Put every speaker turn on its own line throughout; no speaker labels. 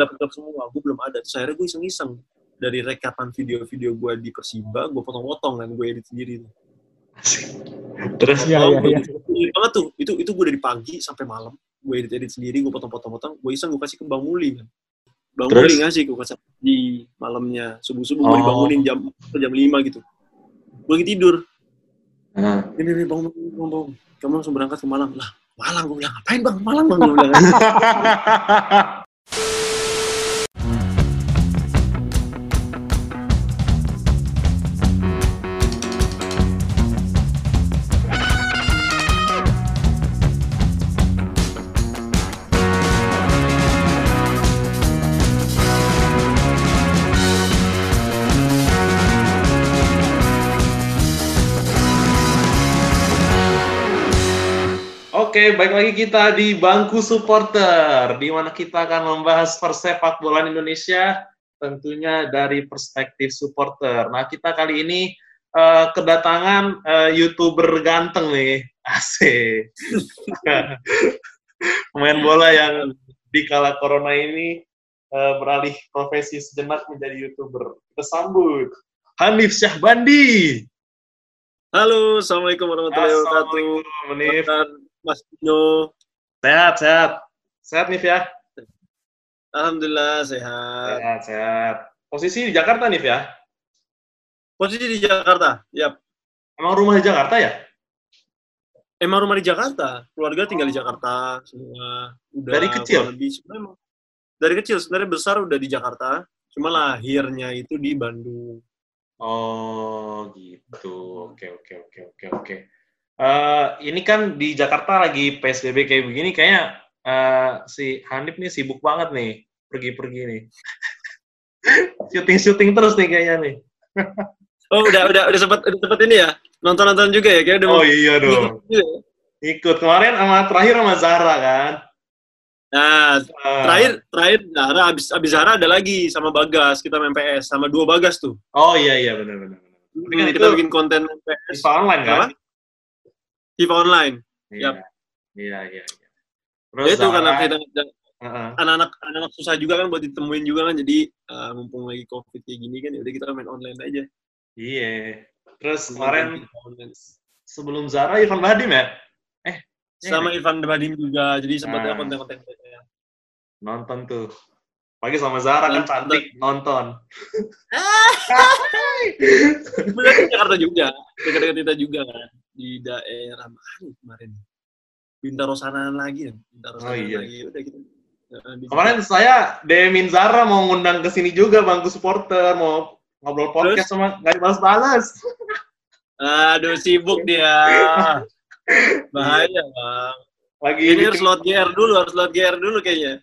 dapat klub semua. Gue belum ada. Terus akhirnya gue iseng-iseng. Dari rekapan video-video gue di Persiba gue potong-potong kan gue edit sendiri
Terus?
Potong,
iya.
edit sendiri banget tuh. Itu itu gue dari pagi sampai malam. Gue edit edit sendiri gue potong-potong-potong. Gue iseng gue kasih ke Bang Muli kan. Bang
Terus?
Muli ngasih gue kasih di malamnya. Subuh subuh gue
Oh.
dibangunin jam jam 5 gitu. Gue lagi tidur.
Nah.
ini nih bang bang bang bang. Kamu langsung berangkat ke Malang. Lah Malang gue bilang ngapain bang? Malang bang gue bilang
Oke, baik lagi kita di bangku supporter, di mana kita akan membahas persepak bola Indonesia, tentunya dari perspektif supporter. Nah, kita kali ini eh, kedatangan eh, youtuber ganteng nih, asik. Pemain bola yang di kala corona ini eh, beralih profesi sejenak menjadi youtuber. Kita sambut Hanif Syahbandi.
halo assalamualaikum warahmatullahi wabarakatuh
Assalamualaikum.
Mas Dino
Sehat, sehat. Sehat, Nif ya?
alhamdulillah sehat
Sehat, sehat. Posisi di Jakarta, Nif ya?
posisi di Jakarta ya
Emang rumah di Jakarta ya?
emang rumah di Jakarta keluarga tinggal di Jakarta semua udah
Dari kecil?
lebih sebenarnya dari kecil sebenarnya besar udah di Jakarta cuma lahirnya itu di Bandung
Oh, gitu. Oke, oke, oke, oke, oke. Eh, ini kan di Jakarta lagi PSBB kayak begini, kayaknya eh, si Hanif nih sibuk banget nih, pergi-pergi nih. Syuting-syuting terus nih kayaknya nih.
oh udah udah udah sempat udah sempat ini ya nonton nonton juga ya kayak udah
Oh
mau
iya dong.
Iya.
Ikut kemarin sama terakhir sama Zara kan.
nah
Eh,
terakhir terakhir Zara abis abis Zara ada lagi sama Bagas kita main PS sama dua Bagas tuh
Oh iya iya benar benar. kan
Hmm,
itu
kita bikin konten PS
online kan?
Apa? FIFA online
Iya.
Yap.
Iya iya iya.
Ya
Terus
itu karena kita
Heeh.
anak-anak anak susah juga kan buat ditemuin juga kan jadi eh, mumpung lagi covid kayak gini kan ya udah kita main online aja
Iya. Terus kemarin sebelum Zara Ivan Badim ya?
sama Ivan Badim juga jadi sempatnya
Nah.
konten-konten mereka.
Nonton tuh. Pagi sama Zara kan cantik nonton.
Sebenarnya di Jakarta juga dekat-dekat kita juga kan di daerah mana kemarin Bintaro Sanaan lagi ya Bintaro
Oh,
Sanaan
iya.
lagi udah gitu di-
Kemarin saya Demin Zara mau ngundang ke sini juga bangku supporter mau ngobrol podcast sama nggak dibalas-balas.
aduh sibuk dia bahaya bang
Lagi
ini harus load GR dulu harus load GR dulu kayaknya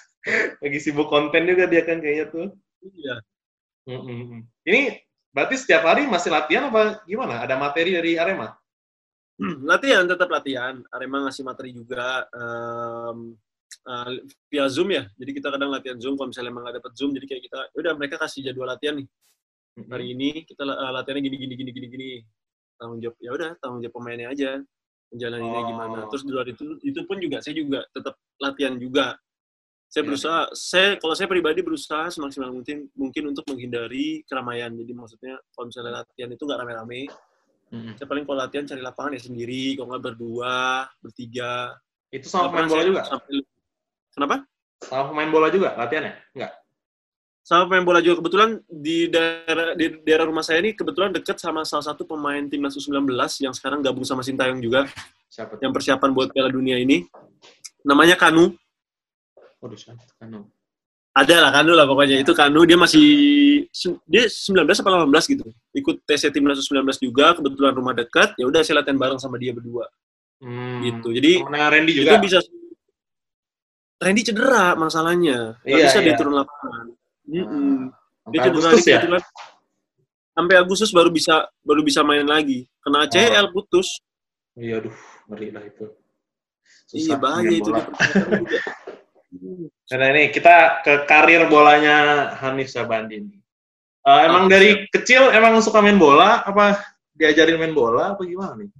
lagi sibuk konten juga dia kan kayaknya tuh.
iya
Mm-mm. Ini berarti setiap hari masih latihan apa gimana? Ada materi dari Arema?
Latihan tetap latihan. Arema ngasih materi juga em, eh, via Zoom ya. Jadi kita kadang latihan Zoom kalau misalnya emang nggak dapet Zoom jadi kayak kita udah mereka kasih jadwal latihan nih. Hari ini kita uh, latihannya gini gini gini gini gini. Tanggung jawab ya udah tanggung jawab pemainnya aja. Menjalaninya
Oh.
gimana terus di luar itu itu pun juga saya juga tetap latihan juga. Saya
Ya.
berusaha saya kalau saya pribadi berusaha semaksimal mungkin mungkin untuk menghindari keramaian. Jadi maksudnya kalau misalnya latihan itu nggak rame-rame
Mm-mm.
saya paling kalau latihan cari lapangan ya sendiri kalau nggak berdua bertiga
Itu sama pemain bola juga?
sampai- kenapa
Sama pemain bola juga latihannya? Enggak.
sama pemain bola juga kebetulan di daerah di daerah rumah saya ini kebetulan deket sama salah satu pemain timnas U19 yang sekarang gabung sama Sintayong juga
Siapa
yang persiapan buat Piala Dunia ini namanya Kanu
Waduh, siapa? Anu.
Ada lah Kanu lah pokoknya itu Kanu dia masih dia 19 apa 18 gitu ikut TC timnas U19 juga kebetulan rumah dekat ya udah saya latihan bareng sama dia berdua
Hmm.
gitu jadi
Temennya Randy
itu
juga.
bisa Randy cedera masalahnya nggak
Iya,
bisa dia
iya.
turun lapangan.
Sampai
dia cedera
Agustus
dia
ya?
kebetulan sampai Agustus baru bisa baru bisa main lagi kena ACL putus
Iya, aduh, ngeri lah itu.
iya bahaya
main
itu
bola.
Juga.
Nah ini kita ke karir bolanya Hanif Sabandi nih. Eh, emang
Oh,
dari kecil emang suka main bola? Apa diajarin main bola? Apa gimana nih?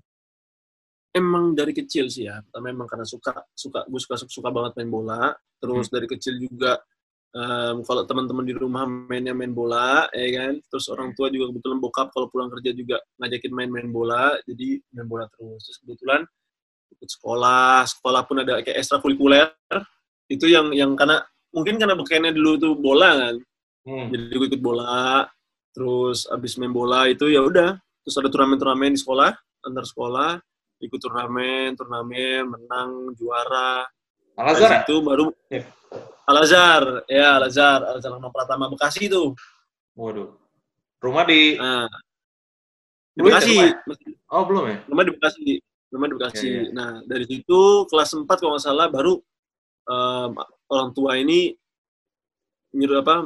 emang dari kecil sih ya pertama emang karena suka suka gue suka suka banget main bola terus
Hmm.
dari kecil juga um, kalau teman-teman di rumah mainnya main bola, ya kan. Terus orang tua juga kebetulan bokap kalau pulang kerja juga ngajakin main-main bola, jadi main bola terus. Terus kebetulan ikut sekolah, sekolah pun ada kayak ekstrakurikuler. Itu yang yang karena mungkin karena bekennya dulu tuh bola kan. Hmm. Jadi gue ikut bola, terus abis main bola itu ya udah, terus ada turnamen-turnamen di sekolah, antar sekolah, ikut turnamen, turnamen, menang, juara.
Al Azhar ya?
itu baru yeah. Al Azhar, ya Al Azhar, Al Azhar Pratama Bekasi itu.
Waduh. Rumah di
nah, di Bekasi. Ya,
oh, belum ya?
Rumah di Bekasi. Rumah di Bekasi. Yeah, yeah. Nah, dari situ kelas 4 kalau nggak salah baru um, orang tua ini nyuruh apa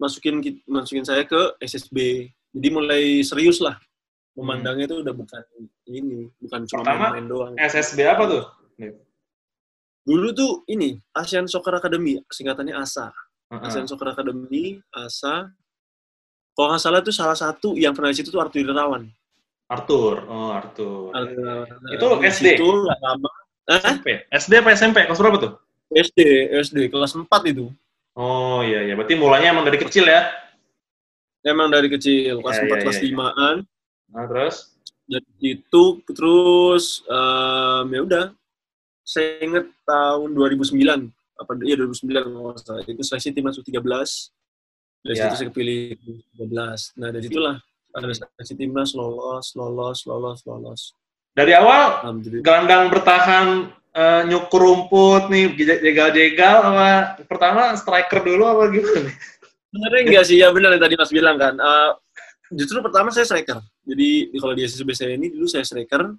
masukin masukin saya ke SSB. Jadi mulai serius lah. Memandangnya itu udah bukan ini, bukan cuma main-main doang.
SSB apa tuh?
Dulu tuh ini Asian Soccer Academy, singkatannya ASA. Uh-huh. Asian Soccer Academy, ASA. Kalau nggak salah tuh salah satu yang pernah di situ tuh Arthur Irawan.
Arthur, oh Arthur.
Arthur.
Itu SD.
Itu lama.
SMP. SD apa SMP? Kelas berapa tuh?
SD, SD kelas 4 itu.
Oh iya iya, berarti mulanya emang dari kecil ya?
Emang dari kecil, kelas ya, 4, ya, kelas ya, 5-an.
Nah, terus?
Dari situ terus um, ya udah saya ingat tahun 2009 apa iya 2009 kalau salah itu seleksi timnas U13 dari ya. situ saya kepilih 13 nah dari situlah ada seleksi timnas lolos lolos lolos lolos
dari awal gelandang bertahan uh, nyukur rumput nih jegal-jegal apa pertama striker dulu apa gimana nih?
Sebenarnya enggak sih ya benar yang tadi Mas bilang kan. Uh, justru pertama saya striker. Jadi kalau di SSB saya ini dulu saya striker,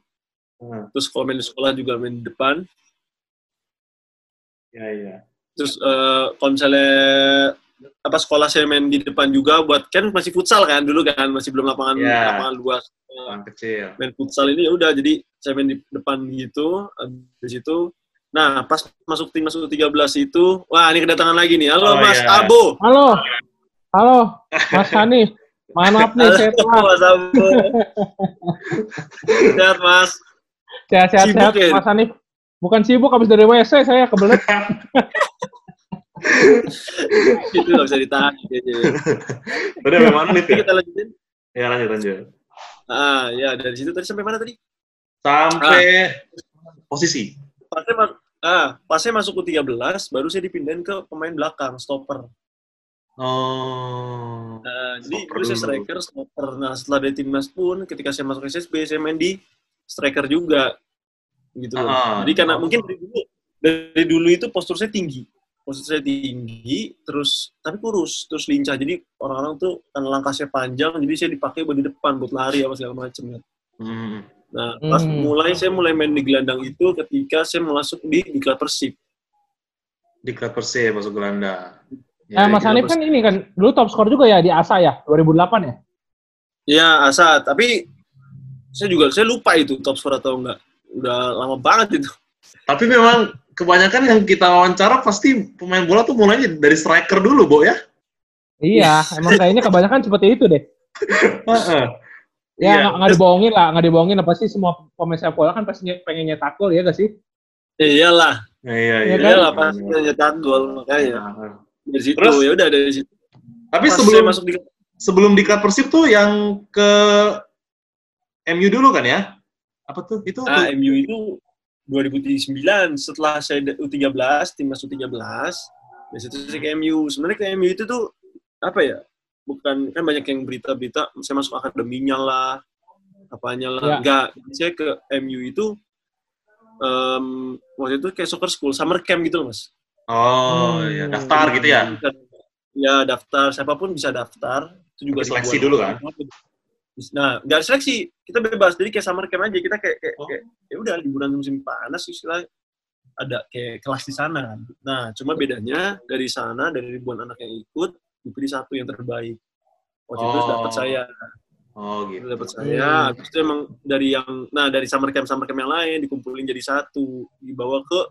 Hmm. Terus kalau main di sekolah juga main di depan.
Ya, ya.
Terus uh, kalau misalnya apa sekolah saya main di depan juga buat kan masih futsal kan dulu kan masih belum lapangan ya. lapangan luas
lapangan kecil
main futsal ini ya udah jadi saya main di depan gitu di situ nah pas masuk tim masuk 13 itu wah ini kedatangan lagi nih halo oh, Mas ya. Abo
halo halo Mas Hanif maaf nih saya
Mas Abo sehat Mas
Sehat-sehat sehat, ya? Mas Hanif. Bukan sibuk habis dari WC saya kebelet.
itu nggak bisa ditahan.
Udah memang nih
ya? Kita lanjutin.
Ya lanjut lanjut.
Ah ya dari situ tadi sampai mana tadi?
Sampai ah. posisi.
Pasnya, ah, pasnya masuk ke 13, baru saya dipindahin ke pemain belakang, stopper.
Oh.
Nah, jadi dulu saya striker, stopper. Nah, setelah dari timnas pun, ketika saya masuk SSB, saya main di striker juga gitu loh. Uh, Jadi karena uh, mungkin dari dulu dari dulu itu postur saya tinggi. Postur saya tinggi terus tapi kurus, terus lincah. Jadi orang-orang tuh karena langkahnya panjang jadi saya dipakai buat di depan buat lari apa segala macam kan. Hmm. Nah, pas hmm. mulai saya mulai main di gelandang itu ketika saya masuk di di klub Persib.
Di klub Persib masuk gelandang.
Ya, eh, Mas Hanif kan ini kan dulu top skor juga ya di ASA ya 2008 ya?
Iya, ASA, tapi saya juga saya lupa itu top score atau enggak udah lama banget itu
tapi memang kebanyakan yang kita wawancara pasti pemain bola tuh mulainya dari striker dulu bo ya
iya emang kayaknya kebanyakan seperti itu deh ya nggak iya. dibohongin lah nggak dibohongin apa sih semua pemain sepak bola kan pasti pengen nyetak gol ya gak sih
iyalah
iya iya, iya
kan? iyalah pasti nyetak gol makanya dari situ Terus, ya udah dari situ
tapi Pas sebelum masuk di sebelum di Persib tuh yang ke MU dulu kan ya? Apa tuh? Itu
ah, tuh. MU itu 2009 setelah saya U13, timnas U13, dari situ saya ke MU. Sebenarnya ke MU itu tuh apa ya? Bukan kan banyak yang berita-berita saya masuk akademinya lah, apanya lah. Ya. Enggak, saya ke MU itu um, waktu itu kayak soccer school, summer camp gitu loh, Mas.
Oh, hmm. ya daftar gitu ya.
Ya, daftar siapa pun bisa daftar.
Itu juga seleksi dulu kan.
Nah, nggak seleksi, kita bebas. Jadi kayak summer camp aja, kita kayak, kayak, oh. kayak ya udah liburan musim panas istilah ada kayak kelas di sana kan. Nah, cuma bedanya dari sana dari ribuan anak yang ikut dipilih satu yang terbaik. Waktu oh. itu dapat saya.
Oh gitu.
Dapat saya. Hmm. Habis itu emang dari yang nah dari summer camp summer camp yang lain dikumpulin jadi satu, dibawa ke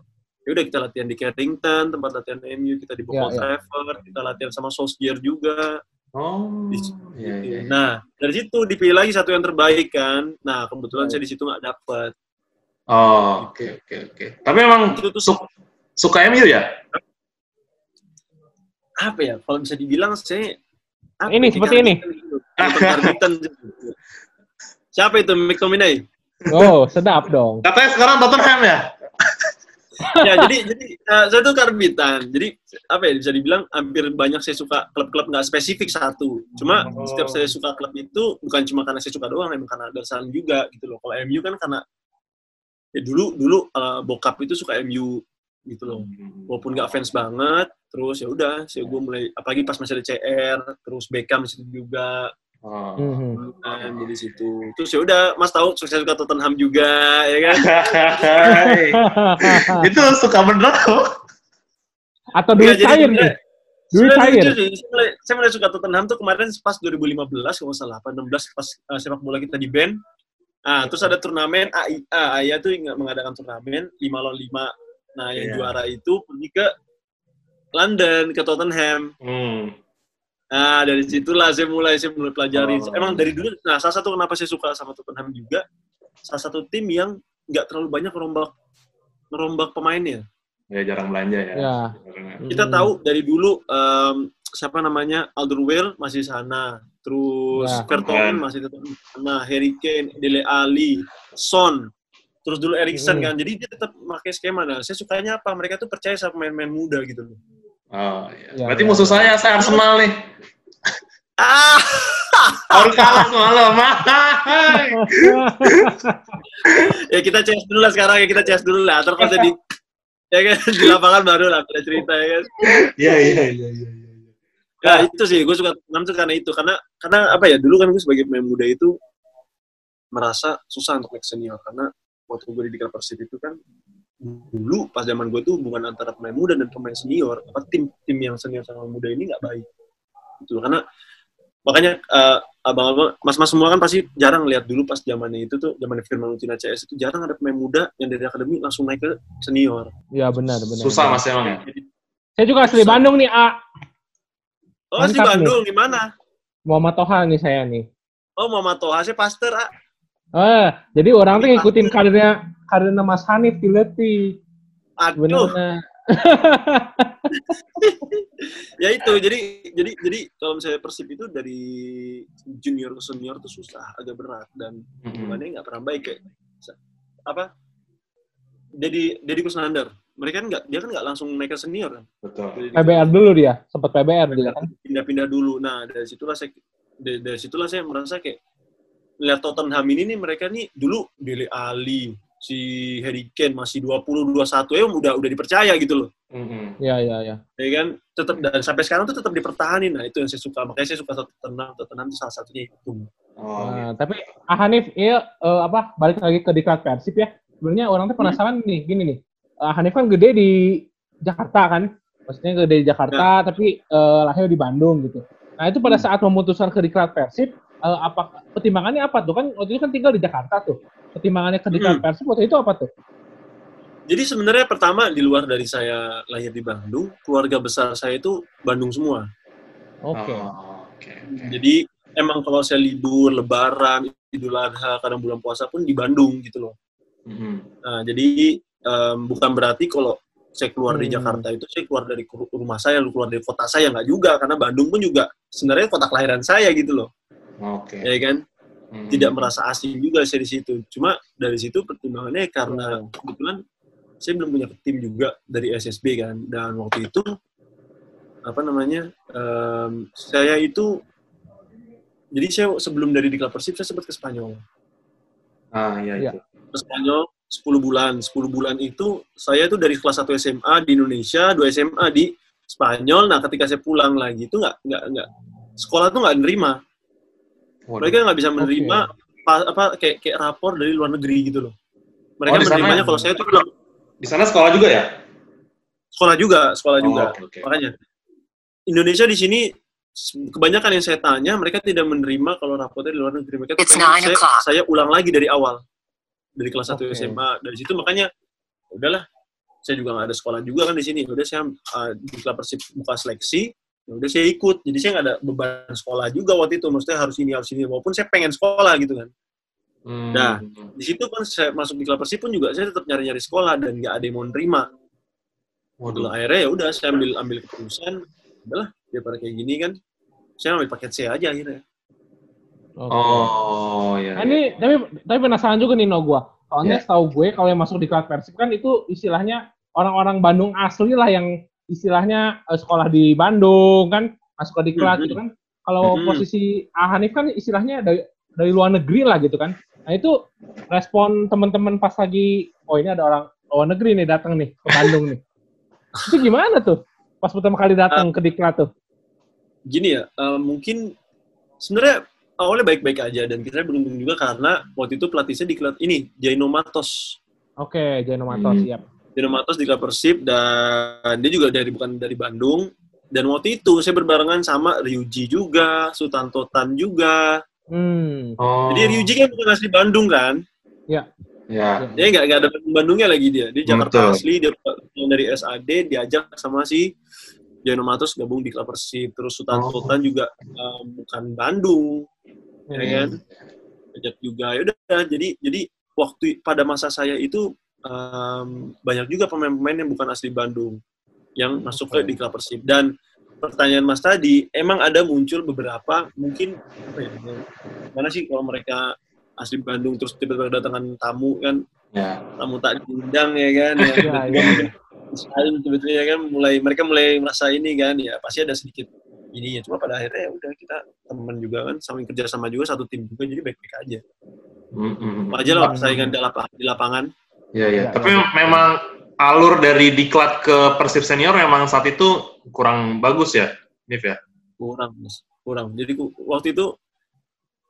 ya udah kita latihan di Carrington, tempat latihan MU, kita di Bokol ya, ya. kita latihan sama Solskjaer juga.
Oh, iya, iya.
Nah, dari situ dipilih lagi satu yang terbaik kan. Nah, kebetulan oh. saya di situ nggak dapet.
Oh, oke, okay, oke, okay, oke. Okay. Tapi memang itu tuh su suka MU ya?
apa ya kalau bisa dibilang saya apa
Ini,
ya,
seperti ini.
gitu. Gitu. siapa itu McTominay
Oh, sedap dong.
Katanya sekarang Tottenham ya?
Ya jadi jadi eh, saya tuh karbitan. Jadi apa ya bisa dibilang hampir banyak saya suka klub-klub nggak spesifik satu. Cuma
Oh.
setiap saya suka klub itu bukan cuma karena saya suka doang emang karena alasan juga gitu loh. Kalau MU kan karena ya dulu dulu eh, bokap itu suka MU gitu loh. Walaupun nggak fans banget terus ya udah saya gue mulai apalagi pas masih ada CR terus Beckham situ juga
Oh.
Dulu kan jadi situ terus ya udah Mas tahu saya suka Tottenham juga ya kan
itu suka bener tuh.
Atau
Nggak,
duit
jadi
cair nih. Duit cair.
sih. Saya mulai, saya mulai suka Tottenham tuh kemarin pas 2015 kalau nggak salah, apa 16 pas uh, sepak bola kita di band. Ah, terus ada turnamen AIA, AIA tuh mengadakan turnamen 5 lawan 5. Nah, yang
Iya.
juara itu pergi ke London, ke Tottenham.
Hmm.
Nah, dari situlah saya mulai saya mulai pelajari.
Oh.
Emang dari dulu, nah salah satu kenapa saya suka sama Tottenham juga, salah satu tim yang nggak terlalu banyak merombak merombak pemainnya.
Ya jarang belanja ya.
Ya.
Kita
Mhm.
tahu dari dulu em, siapa namanya Alderweireld masih sana, terus
Ya.
Vertonghen masih tetap sana, Harry Kane, Dele Alli, Son, terus dulu Eriksen
Mhm.
kan. Jadi dia tetap pakai skema. Nah, saya sukanya apa? Mereka tuh percaya sama pemain-pemain muda gitu loh.
Oh, iya.
Ya,
Berarti
ya.
musuh saya, saya Arsenal nih.
Ah,
Baru kalah semalam.
Ya kita CS dulu lah sekarang ya kita CS dulu lah. Terus di ya kan di lapangan baru lah ada cerita ya kan.
Iya, iya, iya, iya. iya.
Ya itu sih, gue suka Tottenham tuh karena itu. Karena karena apa ya? Dulu kan gue sebagai pemain muda itu merasa susah untuk naik senior karena waktu gue di klub Persib itu kan dulu pas zaman gue tuh hubungan antara pemain muda dan pemain senior apa tim tim yang senior sama muda ini nggak baik gitu karena makanya eh, abang-abang mas-mas semua kan pasti jarang lihat dulu pas zamannya itu tuh zaman Firman Utina CS itu jarang ada pemain muda yang dari akademi langsung naik ke senior
Ya benar, benar.
Susah mas emang ya.
Saya juga asli Bandung nih, A.
oh
Mantap nih.
Bandung gimana
Muhammad Toha nih saya nih.
oh Mama Toha sih Pastor ah
Eh, jadi orang tuh ngikutin karirnya karirnya Mas Hanif Tileti.
aduh
Benar-benar.
ya itu jadi jadi jadi kalau misalnya Persib itu dari junior ke senior tuh susah agak berat dan
Hmm.
hubungannya nggak pernah baik kayak apa jadi jadi Kusnandar mereka kan nggak dia kan nggak langsung naik ke senior kan
Betul.
Jadi-
PBR dulu dia, sempat PBR juga kan.
pindah-pindah dulu nah dari situlah saya dari, dari situlah saya merasa kayak lihat Tottenham ini nih mereka nih dulu Dele Ali si Harry Kane masih 20 21 ya udah udah dipercaya gitu loh
Hmm.
Iya, iya, iya.
ya kan tetap dan sampai sekarang tuh tetap dipertahanin nah itu yang saya suka makanya saya suka Tottenham Tottenham itu salah satunya itu
Oh, gitu.
Nah, tapi ah, Hanif, iya eh, apa balik lagi ke diklat Persib ya. Sebenarnya orang tuh penasaran nih, gini nih. Ah, Hanif kan gede di Jakarta kan, maksudnya gede di Jakarta tapi eh, lahir di Bandung gitu. Nah itu pada saat memutuskan ke diklat Persib, eh, apa pertimbangannya apa tuh kan waktu itu kan tinggal di Jakarta tuh. Pertimbangannya ke diklat
Hmm.
Persib waktu itu apa tuh?
jadi sebenarnya pertama di luar dari saya lahir di Bandung keluarga besar saya itu Bandung semua
Oke.
Oh, Oke. oke.
jadi emang kalau saya libur Lebaran Idul Adha kadang bulan puasa pun di Bandung gitu loh
Hmm.
Nah, jadi em, bukan berarti kalau saya keluar di
Hmm.
Jakarta itu saya keluar dari ru- rumah saya, keluar dari kota saya nggak juga karena Bandung pun juga sebenarnya kota kelahiran saya gitu loh,
Oke.
ya kan?
Hmm.
Tidak merasa asing juga saya di situ. Cuma dari situ pertimbangannya karena kebetulan saya belum punya tim juga dari SSB kan, dan waktu itu apa namanya? em, saya itu jadi saya sebelum dari di Persib saya sempat ke Spanyol.
Ah, iya
Iya.
itu.
ke Spanyol 10 bulan. 10 bulan itu saya tuh dari kelas 1 SMA di Indonesia, 2 SMA di Spanyol. Nah, ketika saya pulang lagi itu nggak nggak nggak sekolah tuh nggak nerima.
Waduh.
Mereka nggak bisa menerima pa- apa kayak kayak rapor dari luar negeri gitu loh. Mereka
Oh,
menerimanya kalau saya tuh bilang,
Di sana sekolah juga ya?
sekolah juga, sekolah juga.
Oh, oke, oke.
Makanya Indonesia di sini kebanyakan yang saya tanya mereka tidak menerima kalau rapornya di luar negeri. Mereka tuh saya, saya ulang lagi dari awal dari kelas 1
Oke.
SMA. Dari situ makanya udahlah saya juga nggak ada sekolah juga kan di sini. Udah saya uh, di klub Persib buka seleksi, ya udah saya ikut. Jadi saya nggak ada beban sekolah juga waktu itu. Maksudnya harus ini harus ini. Walaupun saya pengen sekolah gitu kan.
Hmm.
Nah, Di situ kan saya masuk di klub Persib pun juga saya tetap nyari-nyari sekolah dan nggak ada yang mau nerima.
Waduh.
Akhirnya ya udah saya ambil ambil keputusan udahlah daripada kayak gini kan saya ambil paket C aja akhirnya
Oke.
Oh, ya.
Nah, ini tapi tapi penasaran juga nih no gua. Soalnya
Iya.
setahu gue kalau yang masuk di kelas Persib kan itu istilahnya orang-orang Bandung asli lah yang istilahnya eh, sekolah di Bandung kan masuk ke di kelas
Mhm.
gitu kan. Kalau
Mhm.
posisi Ah Hanif kan istilahnya dari dari luar negeri lah gitu kan. Nah itu respon teman-teman pas lagi oh ini ada orang luar negeri nih datang nih ke Bandung nih. Itu gimana tuh? Pas pertama kali datang ke Diklat tuh.
gini ya eh, mungkin sebenarnya awalnya baik-baik aja dan kita beruntung juga karena waktu itu pelatihnya di klub ini Jaino Matos
Oke, Jano Matos,
Hmm.
siap.
Jaino Matos di klub Persib dan dia juga dari bukan dari Bandung dan waktu itu saya berbarengan sama Ryuji juga Sultan Totan juga
Hmm.
Oh.
jadi Ryuji kan bukan asli Bandung kan
Ya.
dia nggak nggak ada Bandungnya lagi dia dia Jakarta
Betul.
asli dia dari SAD diajak sama si Jaino Matos gabung di klub Persib terus Sultan
Oh.
Totan juga eh, bukan Bandung ya kan ajak juga ya udah jadi jadi waktu pada masa saya itu em, banyak juga pemain-pemain yang bukan asli Bandung yang masuk ke di klub Persib. Dan pertanyaan Mas tadi emang ada muncul beberapa mungkin apa ya mana sih kalau mereka asli Bandung terus tiba-tiba kedatangan tamu kan?
Ya.
tamu tak diundang ya kan? Ya,
iya, iya.
Saling sebetulnya kan mulai mereka mulai merasa ini kan ya pasti ada sedikit ini ya cuma pada akhirnya ya udah kita teman juga kan saling kerja sama juga satu tim juga jadi baik-baik aja.
Mm, mm, mm.
aja lah persaingan di lapangan, di lapangan
Iya, iya.
Ya,
Tapi
ya.
memang alur dari diklat ke Persib senior memang saat itu kurang bagus ya, Nif ya.
kurang mas kurang jadi waktu itu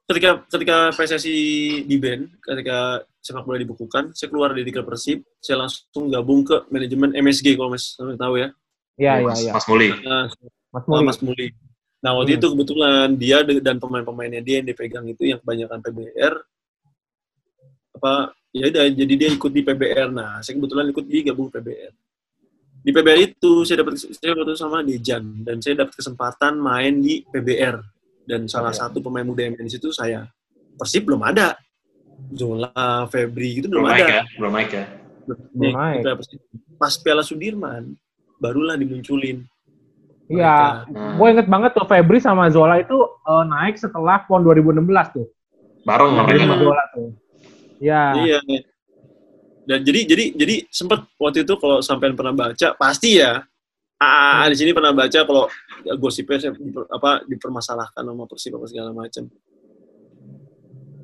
ketika ketika PSSI di band ketika sepak bola dibukukan saya keluar dari klub Persib saya langsung gabung ke manajemen MSG kalau mas sampai tahu ya
Iya, iya,
Mas,
iya.
Mas Muli.
nah,
Mas Muli.
Mas Muli nah waktu
Hmm.
itu kebetulan dia dan pemain-pemainnya dia yang dipegang itu yang kebanyakan PBR apa ya udah jadi dia ikut di PBR nah saya kebetulan ikut di gabung PBR di PBR itu saya dapat saya ketemu sama Dejan dan saya dapat kesempatan main di PBR dan salah
Iya.
satu pemain muda yang main di situ saya Persib belum ada Zola Febri gitu
Belum
belum,
naik
ada
ya, belum naik ya.
Belum naik.
Pas Piala Sudirman barulah dimunculin
Iya,
Hmm.
gue inget banget tuh Febri sama Zola itu eh, naik setelah PON 2016 tuh.
Bareng mereka.
Febri sama Zola tuh. Iya.
Iya. Dan jadi jadi jadi sempat waktu itu kalau sampean pernah baca pasti ya. Ah, di sini pernah baca kalau gosipnya apa dipermasalahkan sama Persib apa segala macam.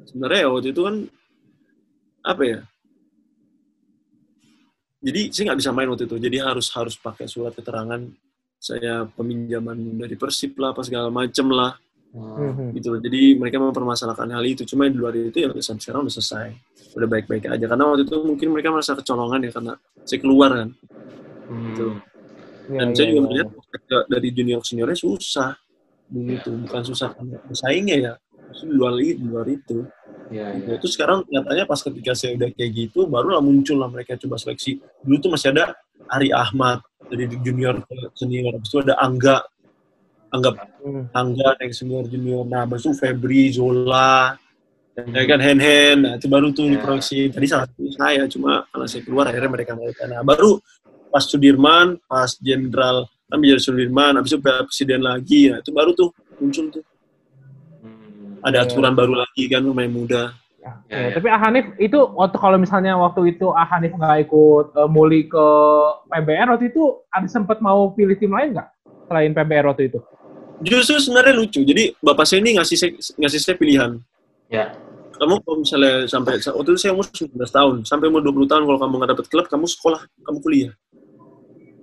Sebenarnya ya waktu itu kan apa ya? Jadi saya nggak bisa main waktu itu. Jadi harus harus pakai surat keterangan saya peminjaman dari Persib lah apa segala macam lah
Hmm.
Mhm.
gitu loh. Jadi mereka mempermasalahkan hal itu. Cuma di luar itu ya sampai sekarang udah selesai. Udah baik-baik aja. Karena waktu itu mungkin mereka merasa kecolongan ya karena saya keluar kan.
Hmm.
Gitu.
Iya,
Dan
iya,
saya juga
iya.
melihat ke- dari junior seniornya susah. Dulu itu bukan susah bersaingnya ya. Itu di luar itu, di luar itu.
Iya,
Gitu.
iya.
Itu sekarang nyatanya pas ketika saya udah kayak gitu, barulah muncul lah mereka coba seleksi. Dulu tuh masih ada Ari Ahmad dari junior ke senior. Habis itu ada Angga. Angga
Hmm.
Angga yang senior junior. Nah, itu Febri, Zola, ya kan Hen Hen. Nah, itu baru tuh
Ya.
diproyeksi. Tadi salah satu saya, cuma karena saya keluar akhirnya mereka mereka. Nah, baru pas Sudirman, pas Jenderal kan jadi Sudirman, habis itu presiden lagi. Nah, itu baru tuh muncul tuh.
Hmm.
Ada aturan baru lagi kan pemain muda.
Ya,
Ya,
ya. Tapi Ahanif itu waktu kalau misalnya waktu itu Ahanif nggak ikut eh, Muli ke PBR waktu itu ada sempat mau pilih tim lain nggak selain PBR waktu itu?
Justru sebenarnya lucu. Jadi bapak saya ini ngasih saya, ngasih saya pilihan.
Ya.
Kamu kalau misalnya sampai waktu itu saya umur 19 tahun, sampai umur 20 tahun kalau kamu nggak dapet klub, kamu sekolah, kamu kuliah.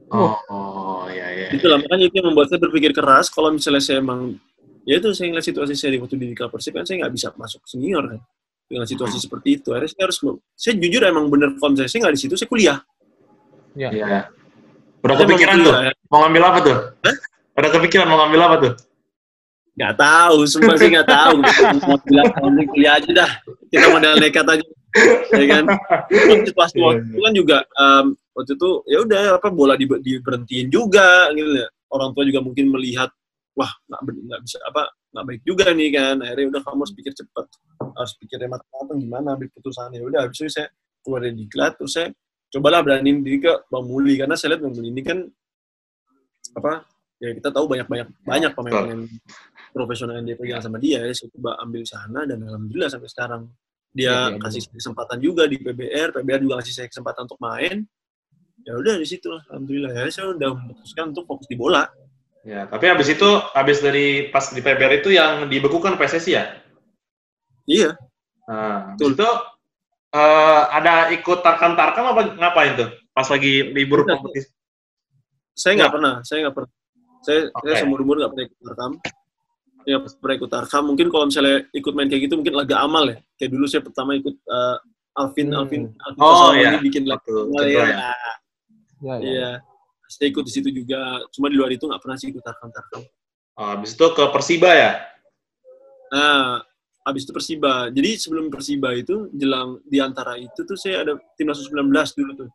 Oh, oh, ya, ya.
Itu lah, makanya itu yang membuat saya berpikir keras kalau misalnya saya emang ya itu saya ngeliat situasi saya di waktu di klub Persib kan saya nggak bisa masuk senior kan dengan situasi seperti itu akhirnya saya harus saya jujur emang bener kalau misalnya saya nggak di situ saya kuliah
Ya.
Iya. Udah
Saya mau
kepikiran tuh?
kuliah, ya.
Mau ngambil apa tuh? Udah kepikiran mau ngambil apa tuh?
nggak tahu semua sih nggak tahu. Mau bilang kamu kuliah aja dah. Kita modal nekat aja ya kan? Situasi waktu itu kan juga em, waktu itu ya udah apa bola di, diberhentiin juga gitu ya. Orang tua juga mungkin melihat wah nggak bisa apa nggak baik juga nih kan. Akhirnya udah kamu harus pikir cepat. Harus pikir matang-matang gimana ambil putusannya udah habis itu saya keluar dari diklat terus saya cobalah beraniin diri ke Bang Muli. Karena saya lihat Bang Muli ini kan apa ya kita tahu banyak banyak banyak pemain-pemain profesional yang dia pegang sama dia ya saya coba ambil sana dan alhamdulillah sampai sekarang dia
Iya, iya,
kasih kesempatan juga di PBR PBR juga kasih saya kesempatan untuk main ya udah di situ lah alhamdulillah ya saya udah memutuskan untuk fokus di bola
Ya, tapi habis itu, habis dari pas di PBR itu yang dibekukan PSSI ya?
iya
Nah,
Betul.
itu eh, ada ikut tarkam-tarkam apa ngapain tuh? Pas lagi libur kompetisi.
saya nggak pernah saya nggak pernah saya saya
Oke.
seumur umur nggak pernah ikut tarkam ya pernah ikut tarkam mungkin kalau misalnya ikut main kayak gitu mungkin laga amal ya kayak dulu saya pertama ikut eh, Alvin
Hmm.
Alvin Alvin
Oh, iya.
bikin laga amal
cedera
ya,
ya.
Ya, ya.
Iya, saya ikut di situ juga. Cuma di luar itu nggak pernah sih ikut tarkam-tarkam.
Oh, habis itu ke Persiba ya?
Nah, habis itu Persiba. Jadi sebelum Persiba itu, jelang di antara itu tuh saya ada timnas U19 dulu tuh.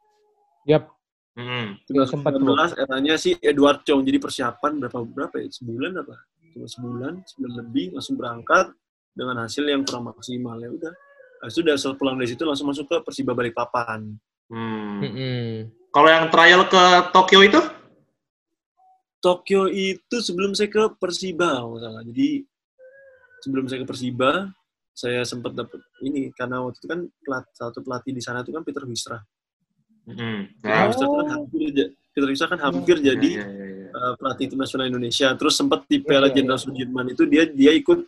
Yap.
Hmm.
Timnas
sempat
U19 eranya si Edward Chong. Jadi persiapan berapa berapa ya? Sebulan apa? Cuma sebulan, sebulan lebih langsung berangkat dengan hasil yang kurang maksimal ya udah. Habis itu udah setelah pulang dari situ langsung masuk ke Persiba Balikpapan.
Hmm.
Mm-mm.
Kalau yang trial ke Tokyo itu?
Tokyo itu sebelum saya ke Persiba, kalau salah. Jadi sebelum saya ke Persiba, saya sempat dapat ini karena waktu itu kan pelat, satu pelatih di sana itu kan Peter Wisra.
Hmm.
Peter
Ya.
Wisra kan hampir Wisra kan hampir jadi
Ya, ya, ya, ya.
uh, pelatih tim nasional Indonesia. Terus sempat di Piala
iya,
Jenderal Sudirman itu dia dia ikut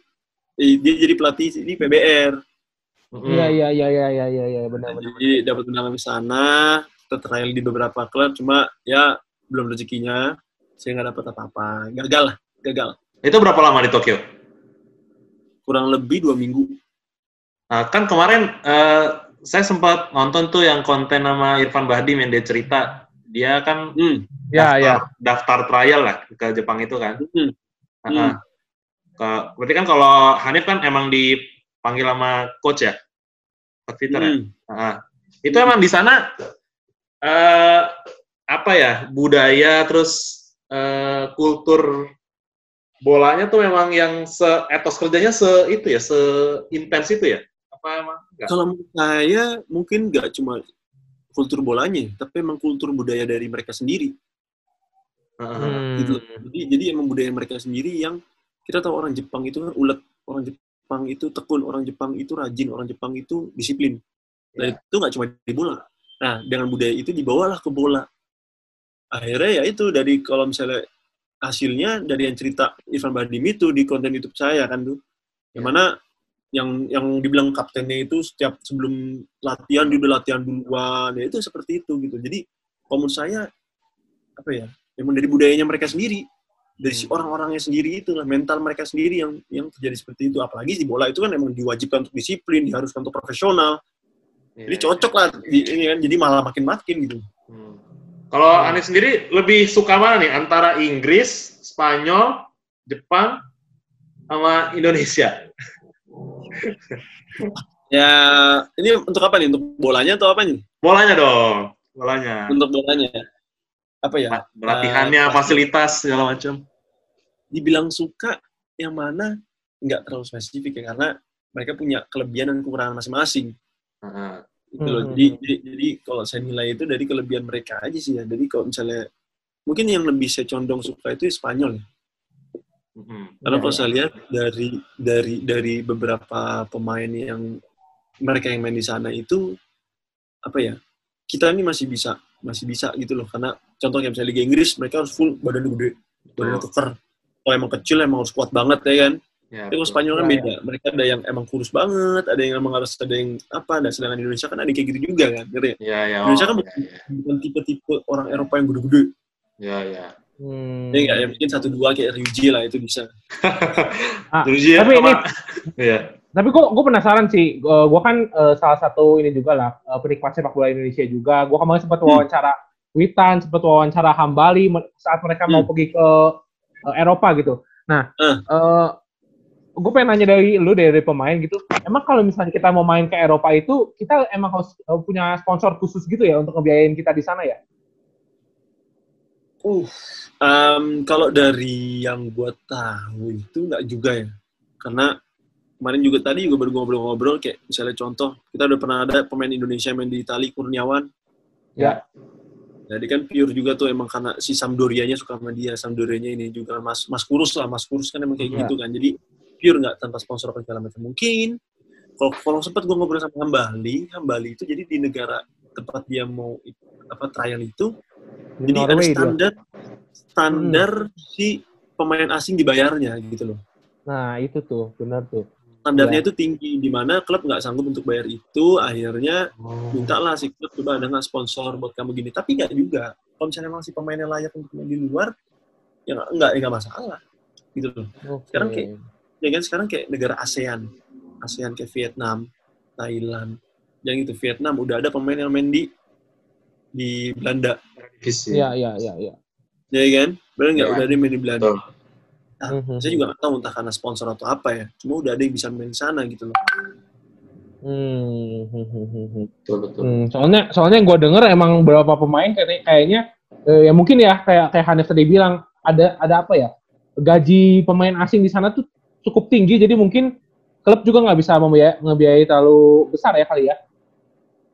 eh, dia jadi pelatih di PBR.
Iya, iya, iya, iya, iya, iya, iya, benar, benar.
Jadi dapat undangan di sana, kita trial di beberapa klub, cuma ya belum rezekinya. Saya nggak dapat apa-apa. Gagal lah, gagal.
Itu berapa lama di Tokyo?
Kurang lebih dua minggu.
Nah, kan kemarin eh, saya sempat nonton tuh yang konten nama Irfan Bahdim yang dia cerita. Dia kan
Hmm.
Ya,
daftar,
ya.
daftar trial lah ke Jepang itu kan.
Hmm.
Nah, ke- berarti kan kalau Hanif kan emang dipanggil sama coach ya? Peter ya?
Hmm.
Nah, itu emang di sana eh apa ya budaya terus eh, kultur bolanya tuh memang yang se etos kerjanya se itu ya se intens itu ya apa emang enggak?
Kalau menurut saya mungkin nggak cuma kultur bolanya, tapi emang kultur budaya dari mereka sendiri.
Heeh.
Hmm.
Gitu. Jadi jadi emang budaya mereka sendiri yang kita tahu orang Jepang itu kan ulet, orang Jepang itu tekun, orang Jepang itu rajin, orang Jepang itu disiplin. Dan
Ya.
itu nggak cuma di bola. Nah, dengan budaya itu dibawalah ke bola. Akhirnya ya itu dari kalau misalnya hasilnya dari yang cerita Irfan Badim itu di konten YouTube saya kan tuh. Yang
Ya.
mana yang yang dibilang kaptennya itu setiap sebelum latihan dia udah latihan duluan ya itu seperti itu gitu jadi kalau menurut saya apa ya emang dari budayanya mereka sendiri dari si
Hmm.
orang-orangnya sendiri itu lah mental mereka sendiri yang yang terjadi seperti itu apalagi di bola itu kan emang diwajibkan untuk disiplin diharuskan untuk profesional
Iya,
jadi
iya.
cocok lah ini kan jadi malah makin makin gitu
Hmm. Kalau Hanif sendiri lebih suka mana nih antara Inggris, Spanyol, Jepang, sama Indonesia?
Ya ini untuk apa nih untuk bolanya atau apa nih
Bolanya dong, bolanya.
untuk bolanya apa ya
Latihannya,
Eh, pasti-
fasilitas segala macam.
dibilang suka yang mana nggak terlalu spesifik ya karena mereka punya kelebihan dan kekurangan masing-masing
Heeh.
gitu loh.
Hmm.
Jadi, jadi jadi kalau saya nilai itu dari kelebihan mereka aja sih ya. Jadi kalau misalnya mungkin yang lebih saya condong suka itu Spanyol ya.
Mm-mm.
Karena
Iya,
kalau
iya.
saya lihat dari dari dari beberapa pemain yang mereka yang main di sana itu apa ya? Kita ini masih bisa masih bisa gitu loh. Karena contoh kayak misalnya Liga Inggris mereka harus full badan gede, badan
Betul.
keker. Kalau emang kecil emang harus kuat banget ya kan.
Ya,
Tapi kalau. Spanyol kan
Ya,
beda. Mereka ada yang emang kurus banget, ada yang emang harus ada yang apa. Nah, sedangkan di Indonesia kan ada kayak gitu juga kan. Ngerti ya?
Ya, ya.
Indonesia
oh,
kan
ya,
bukan,
ya.
bukan tipe-tipe orang Eropa yang gede-gede.
Ya, ya.
Hmm.
Ya enggak, ya mungkin satu dua kayak Ryuji lah itu bisa.
Ah,
Terus ya,
tapi ini
Iya.
Tapi kok gue penasaran sih, gue kan eh, salah satu ini juga lah, eh, penikmat sepak bola Indonesia juga. Gue kemarin sempat
Hmm.
wawancara Witan, sempat wawancara Hambali saat mereka mau
Hmm.
pergi ke eh, Eropa gitu. Nah,
Eh.
gue pengen nanya dari lu dari pemain gitu. Emang kalau misalnya kita mau main ke Eropa itu, kita emang harus punya sponsor khusus gitu ya untuk ngebiayain kita di sana ya?
Uh, em, kalau dari yang gue tahu itu nggak juga ya. Karena kemarin juga tadi juga baru ngobrol-ngobrol kayak misalnya contoh kita udah pernah ada pemain Indonesia yang main di Itali Kurniawan.
Ya.
Jadi kan pure juga tuh emang karena si Sampdorianya suka sama dia, Sampdorianya ini juga Mas Mas Kurus lah, Mas Kurus kan emang kayak
Iya.
gitu kan. Jadi pure nggak tanpa sponsor apa segala macam. Mungkin kalau kalau sempat gue ngobrol sama Hambali, Hambali itu jadi di negara tempat dia mau apa trial itu,
Di
jadi ada
Norway dia.
standar standar si pemain asing dibayarnya gitu loh.
Nah, itu tuh, benar tuh.
Standarnya
Iya.
itu tinggi di mana klub nggak sanggup untuk bayar itu, akhirnya
Oh.
mintalah si klub coba ada nggak sponsor buat kamu gini tapi nggak juga kalau misalnya emang si pemainnya layak untuk main di luar ya nggak nggak ya masalah gitu loh
Oke.
Sekarang kayak- ya kan sekarang kayak negara ASEAN ASEAN kayak Vietnam Thailand yang itu Vietnam udah ada pemain yang main di di Belanda
Divisi.
Iya, iya, iya, iya.
ya kan benar nggak
Ya.
udah ada yang main di Belanda
Betul.
Nah,
Mhm.
saya juga nggak tahu entah karena sponsor atau apa ya cuma udah ada yang bisa main di sana gitu loh
Hmm, hmm, hmm, hmm.
Betul, betul.
Hmm, soalnya soalnya gue denger emang beberapa pemain kayak kayaknya eh, ya mungkin ya kayak kayak Hanif tadi bilang ada ada apa ya gaji pemain asing di sana tuh cukup tinggi jadi mungkin klub juga nggak bisa membiayai, ngebiayai terlalu besar ya kali ya.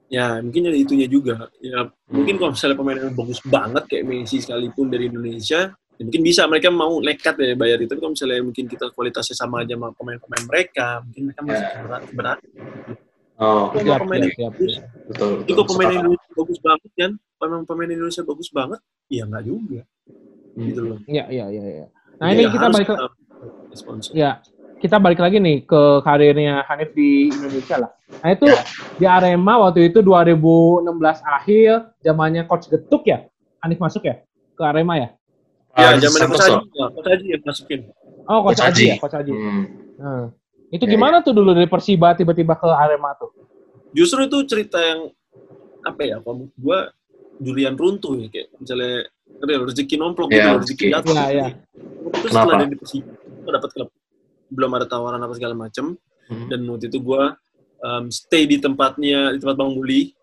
Ya mungkin ada itunya juga. Ya mungkin kalau misalnya pemain yang bagus banget kayak Messi sekalipun dari Indonesia ya mungkin bisa mereka mau nekat ya bayar itu. Tapi kalau misalnya mungkin kita kualitasnya sama aja sama pemain-pemain mereka mungkin mereka masih
Ya.
berat berat
Oh,
Kalau
Siap,
pemain
siap, siap.
bagus,
betul,
kalau pemain. Indonesia bagus banget kan pemain pemain Indonesia bagus banget ya nggak juga. Gitu loh.
Iya, iya, iya, iya. Nah,
Jadi
ini
ya
kita balik ke
sponsor.
Ya kita balik lagi nih ke karirnya Hanif di Indonesia lah. Nah itu
Ya.
di Arema waktu itu 2016 akhir zamannya coach Getuk ya. Hanif masuk ya ke Arema ya.
ya
Ah,
zaman Coach. Haji ya, Coach Haji yang masukin
Oh coach,
Coach
Aji
Aji.
ya, coach Aji.
Hmm.
Nah, itu
Ya,
gimana tuh dulu dari Persiba tiba-tiba ke Arema tuh?
justru itu cerita yang apa ya kalau menurut gua durian runtuh ya kayak misalnya rezeki nomplok
Ya,
gitu rezeki
rezeki.
jatuh
Iya, iya.
itu setelah dari Persiba dapat klub belum ada tawaran apa segala macem.
Hmm.
dan waktu itu gua um, stay di tempatnya di tempat Bang Muli.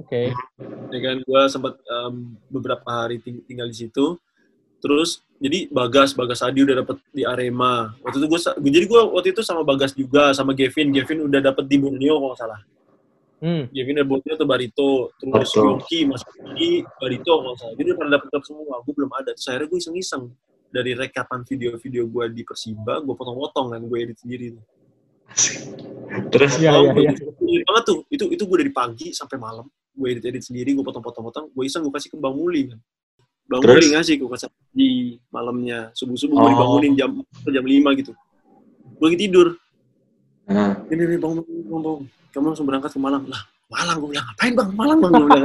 Oke.
ya kan gua sempat um, beberapa hari ting- tinggal di situ. Terus jadi Bagas Bagas Adi udah dapet di Arema. Waktu itu gua sa- jadi gua waktu itu sama Bagas juga sama Gavin. Gavin udah dapet di Borneo kalau nggak salah.
Hmm.
Gavin Borneo atau Barito. Terus
Betul.
Yongki masuk di Barito kalau nggak salah. Jadi udah pada dapet semua gue belum ada. Terus akhirnya gue iseng-iseng dari rekapan video-video gue di Persiba gue potong-potong kan gue edit sendiri
Terus?
Oh, gua
iya.
edit banget tuh? Itu itu gue dari pagi sampai malam gue edit edit sendiri gue potong-potong-potong gue iseng gue kasih ke Bang Muli kan. Bang
Terus?
Muli ngasih gue kasih di malamnya subuh subuh gue
Oh.
dibangunin jam jam 5 gitu. Gue lagi tidur.
Nah.
ini nih bang, bang, bang, kamu langsung berangkat ke Malang. Lah Malang? Gue bilang ngapain bang? Malang bang? Gue bilang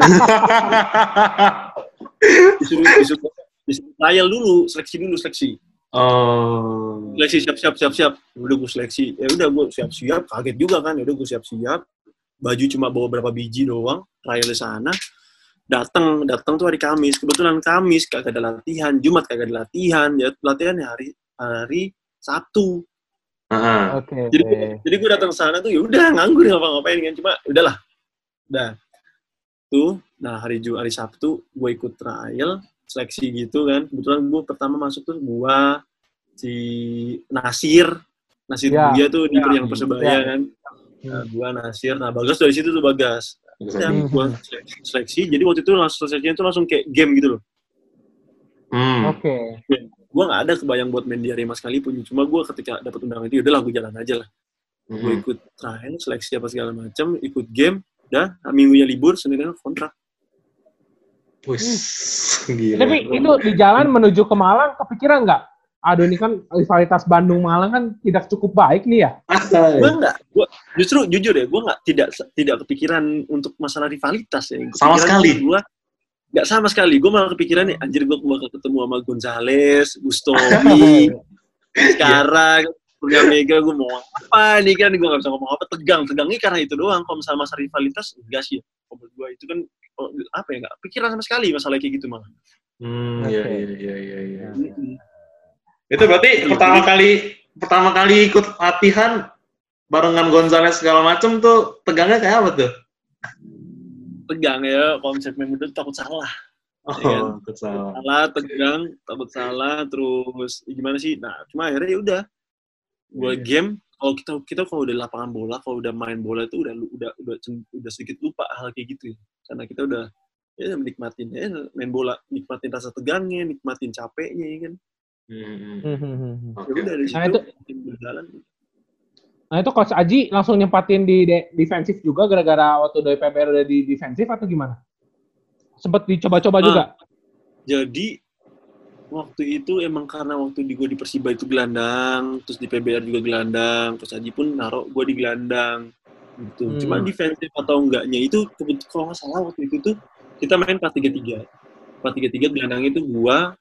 disuruh disuruh trial dulu seleksi dulu seleksi.
Oh.
seleksi siap siap siap siap. Udah gue seleksi. Ya udah gue siap siap kaget juga kan. Ya udah gue siap siap baju cuma bawa berapa biji doang. Trial di sana. Datang datang tuh hari Kamis. Kebetulan Kamis kagak ada latihan. Jumat kagak ada latihan. Ya latihannya hari hari Sabtu.
Ah.
Oke.
jadi jadi gue datang sana tuh ya udah nganggur ngapa-ngapain kan. Cuma udahlah. Udah. Tuh nah hari Ju hari Sabtu gue ikut trial seleksi gitu kan. Kebetulan gue pertama masuk tuh gue si Nasir. Nasir
Ya,
dia tuh di
ya,
yang persebaya
ya.
kan. Nah, gue Nasir. Nah Bagas dari situ tuh Bagas. Dan
Hmm.
gue seleksi, seleksi. Jadi waktu itu langsung seleksinya tuh langsung kayak game gitu loh.
Hmm.
Oke.
gue nggak ada kebayang buat main di Arema sekalipun. Cuma gue ketika dapat undangan itu udahlah gue jalan aja lah. Gue
Hmm.
ikut trial seleksi apa segala macam ikut game dah minggunya libur seninnya kontrak
Wis, gila.
Tapi itu di jalan menuju ke Malang kepikiran nggak? Aduh ini kan rivalitas Bandung Malang kan tidak cukup baik nih ya.
gue nggak gue justru jujur ya gue nggak tidak tidak kepikiran untuk masalah rivalitas ya. Yang
Sama
kepikiran
sekali.
gue nggak sama sekali. Gue malah kepikiran nih anjir gue bakal ketemu sama Gonzales Gustomi sekarang punya Mega gue mau apa nih kan? Gue nggak bisa ngomong apa tegang. Tegangnya karena itu doang. Kalau misalnya masalah rivalitas enggak sih ya kalau menurut gue itu kan oh, apa ya nggak pikiran sama sekali masalah kayak gitu malah
Hmm, iya, iya, iya, iya, iya.
Mm-mm.
Itu berarti pertama kali pertama kali ikut latihan barengan Gonzales segala macem tuh tegangnya kayak apa tuh?
tegang ya kalau misalnya main muda takut salah
Oh,
Iya.
ikut salah.
salah tegang takut salah terus ya gimana sih nah cuma akhirnya ya udah gue
Iya.
game kalau kita kita kalau udah lapangan bola kalau udah main bola itu udah udah udah udah sedikit lupa hal kayak gitu ya. karena kita udah ya nikmatin ya main bola nikmatin rasa tegangnya nikmatin capeknya ya kan
Hmm, hmm.
Hmm, hmm,
ya udah dari
Nah,
situ
itu-
berjalan
Nah itu Coach Aji langsung nyempatin di de- defensif juga gara-gara waktu dari PPR udah di defensif atau gimana? Sempet dicoba-coba
Ah.
juga?
jadi waktu itu emang karena waktu di gue di Persiba itu gelandang terus di PBR juga gelandang terus Aji pun naruh gue di gelandang gitu
Hmm.
cuma defensif atau enggaknya itu kalau nggak salah waktu itu tuh kita main 4-3-3 4-3-3 gelandang itu gua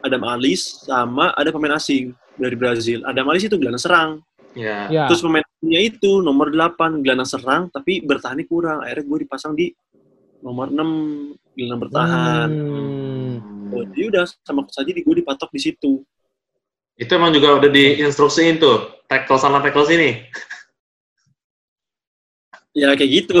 Adam Alis sama ada pemain asing dari Brazil Adam Alis itu gelandang serang
Ya.
Ya.
Terus pemainnya itu nomor 8 gelandang serang tapi bertahannya kurang. Akhirnya gue dipasang di nomor 6 gelandang bertahan.
Hmm.
Oh, jadi udah sama coach Aji di gue dipatok di situ.
Itu emang juga udah diinstruksiin tuh, tackle sana tackle sini.
Ya kayak gitu.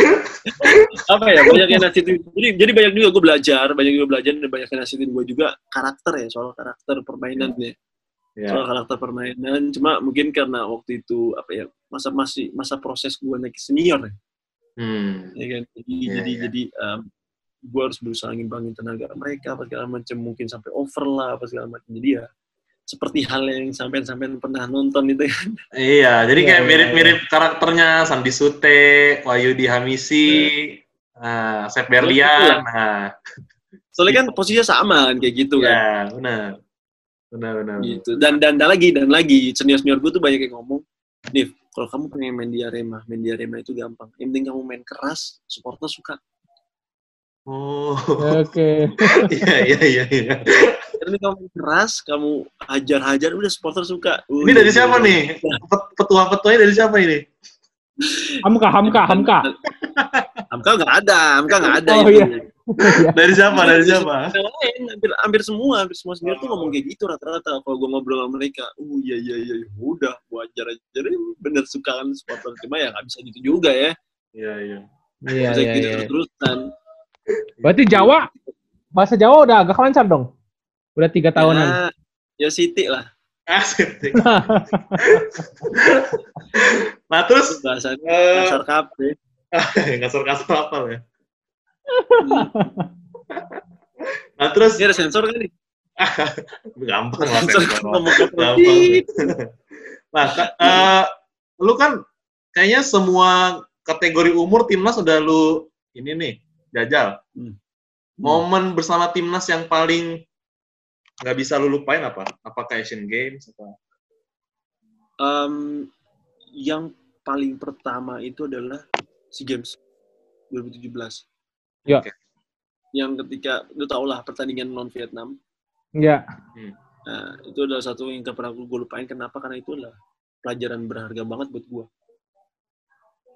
Apa ya banyak yang nasihatin. Jadi jadi banyak juga gue belajar, banyak juga belajar dan banyak yang nasihatin gue juga karakter ya soal karakter permainan ya.
ya.
Soal karakter permainan. Cuma mungkin karena waktu itu apa ya masa masih masa proses gue naik senior ya.
Hmm.
ya kan jadi
Iya,
jadi
iya.
jadi gue harus berusaha ngimbangin tenaga mereka apa segala macam mungkin sampai over lah apa segala macam jadi ya seperti hal yang sampean-sampean pernah nonton itu kan
Iya, jadi
Iya,
kayak
iya,
mirip-mirip karakternya Sandi Sute, Wahyu Hamisi, nah, Sep Berlian, nah,
soalnya kan posisinya sama kan kayak gitu kan.
Benar, benar, benar.
gitu. Dan dan dan lagi dan lagi senior senior gue tuh banyak yang ngomong Div, kalau kamu pengen main di Arema, main di Arema itu gampang. Yang penting kamu main keras, supporter suka.
Oh,
Oke.
iya, iya, iya, iya.
Yang penting kamu keras, kamu hajar-hajar, udah supporter suka.
Ini dari siapa nih? Pet- Petua-petuanya dari siapa ini?
Hamka, Hamka, Hamka.
Hamka nggak ada, Hamka nggak ada
Oh,
itu.
iya.
Dari siapa? Dari siapa?
Lain, hampir, hampir semua, hampir semua senior tuh ngomong kayak gitu rata-rata. Kalau gue ngobrol sama mereka, oh iya iya iya, iya, udah, gue ajar ajar, bener suka kan supporter. Cuma ya nggak bisa gitu juga ya.
Iya, iya.
Iya, iya,
gitu
iya.
terus-terusan.
Berarti Jawa, bahasa Jawa udah agak lancar dong? Udah tiga tahunan.
Ya, ya Siti lah.
Asik. nah, terus
Bahasanya
eh,
kasar kape.
kasar-kasar apa ya? Nah, terus
Ini ada sensor kan nih?
gampang lah
Sensor
Gampang. Nah, ka- eh, lu kan kayaknya semua kategori umur timnas udah lu ini nih jajal.
Hmm.
Momen bersama timnas yang paling nggak bisa lu lupain apa? Apakah Asian Games atau?
Em, yang paling pertama itu adalah SEA Games 2017.
Ya.
Oke.
Yang ketika, lu tau lah pertandingan non Vietnam.
Iya.
Nah, itu adalah satu yang gak pernah gue lupain. Kenapa? Karena itu adalah pelajaran berharga banget buat gue.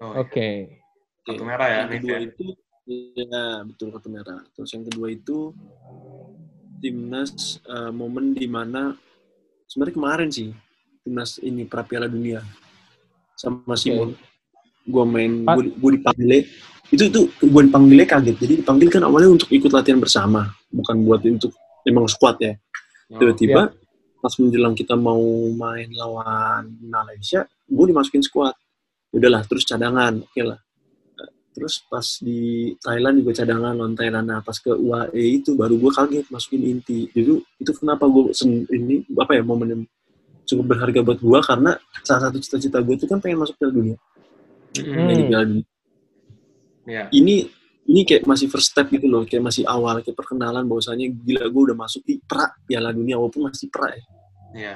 Oh,
Oke.
Kartu merah ya,
yang kedua
ya?
itu, ya betul kartu merah. Terus yang kedua itu timnas eh, momen di mana sebenarnya kemarin sih timnas ini pra Piala Dunia sama Simon. Gua main,
Pat-
gue, gue dipanggil itu itu gue dipanggilnya kaget. Jadi dipanggil kan awalnya untuk ikut latihan bersama, bukan buat untuk emang squad ya.
Oh,
Tiba-tiba pas menjelang kita mau main lawan Malaysia, gue dimasukin squad. Udahlah, terus cadangan, oke lah. Terus pas di Thailand juga cadangan lawan Thailand. Nah, pas ke UAE itu baru gue kaget masukin inti. Itu itu kenapa gue ini apa ya momen yang cukup berharga buat gue karena salah satu cita-cita gue itu kan pengen masuk Piala Dunia.
Hmm.
Main di Piala Dunia.
Iya.
Ini ini kayak masih first step gitu loh, kayak masih awal, kayak perkenalan bahwasanya gila gue udah masuk di pra Piala Dunia walaupun masih pra ya.
Iya.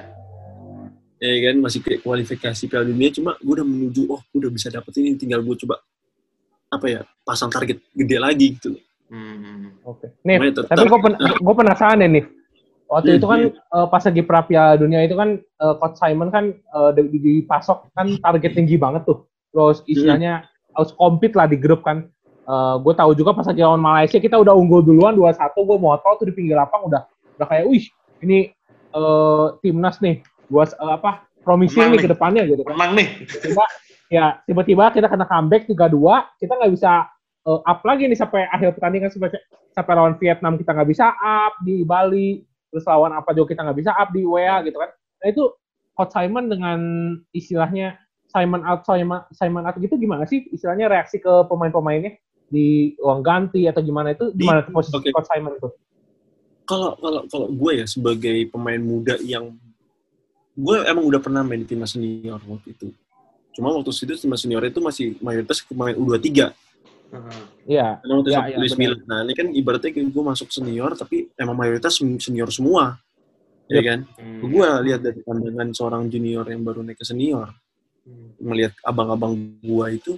ya kan masih kayak kualifikasi Piala Dunia cuma gue udah menuju oh gue udah bisa dapet ini tinggal gue coba apa ya pasang target gede lagi gitu
Hmm.
Oke. Nih,
Makanya tetap-
tapi gue pen gue penasaran deh nih. Waktu
Hmm,
itu kan eh, pas lagi pra Piala Dunia itu kan eh, Coach Simon kan eh, di- dipasok kan target tinggi banget tuh. Terus istilahnya harus compete lah di grup kan. gue tahu juga pas lagi lawan Malaysia kita udah unggul duluan 2-1 gue moto tuh di pinggir lapang udah udah kayak wih ini eh, timnas nih buat eh, apa promising nih
nih.
ke depannya gitu kan.
Menang nih.
Tiba, ya tiba-tiba kita kena comeback 3-2 kita nggak bisa uh, up lagi nih sampai akhir pertandingan sampai sampai lawan Vietnam kita nggak bisa up di Bali terus lawan apa juga kita nggak bisa up di WA gitu kan nah itu Coach Simon dengan istilahnya Simon out Simon, Simon out gitu gimana sih istilahnya reaksi ke pemain-pemainnya di uang ganti atau gimana itu gimana tuh posisi
Oke.
Coach Simon tuh?
Kalau kalau kalau gue ya sebagai pemain muda yang gue emang udah pernah main di timnas senior waktu itu. Cuma waktu itu timnas senior itu masih mayoritas pemain U23.
Heeh.
Iya.
Karena waktu
Ya,
itu
ya.
Nah ini kan ibaratnya kayak gue masuk senior tapi emang mayoritas senior semua. Ya
Yep.
kan?
Hmm.
Gue lihat dari pandangan seorang junior yang baru naik ke senior.
Hmm.
melihat abang-abang gua itu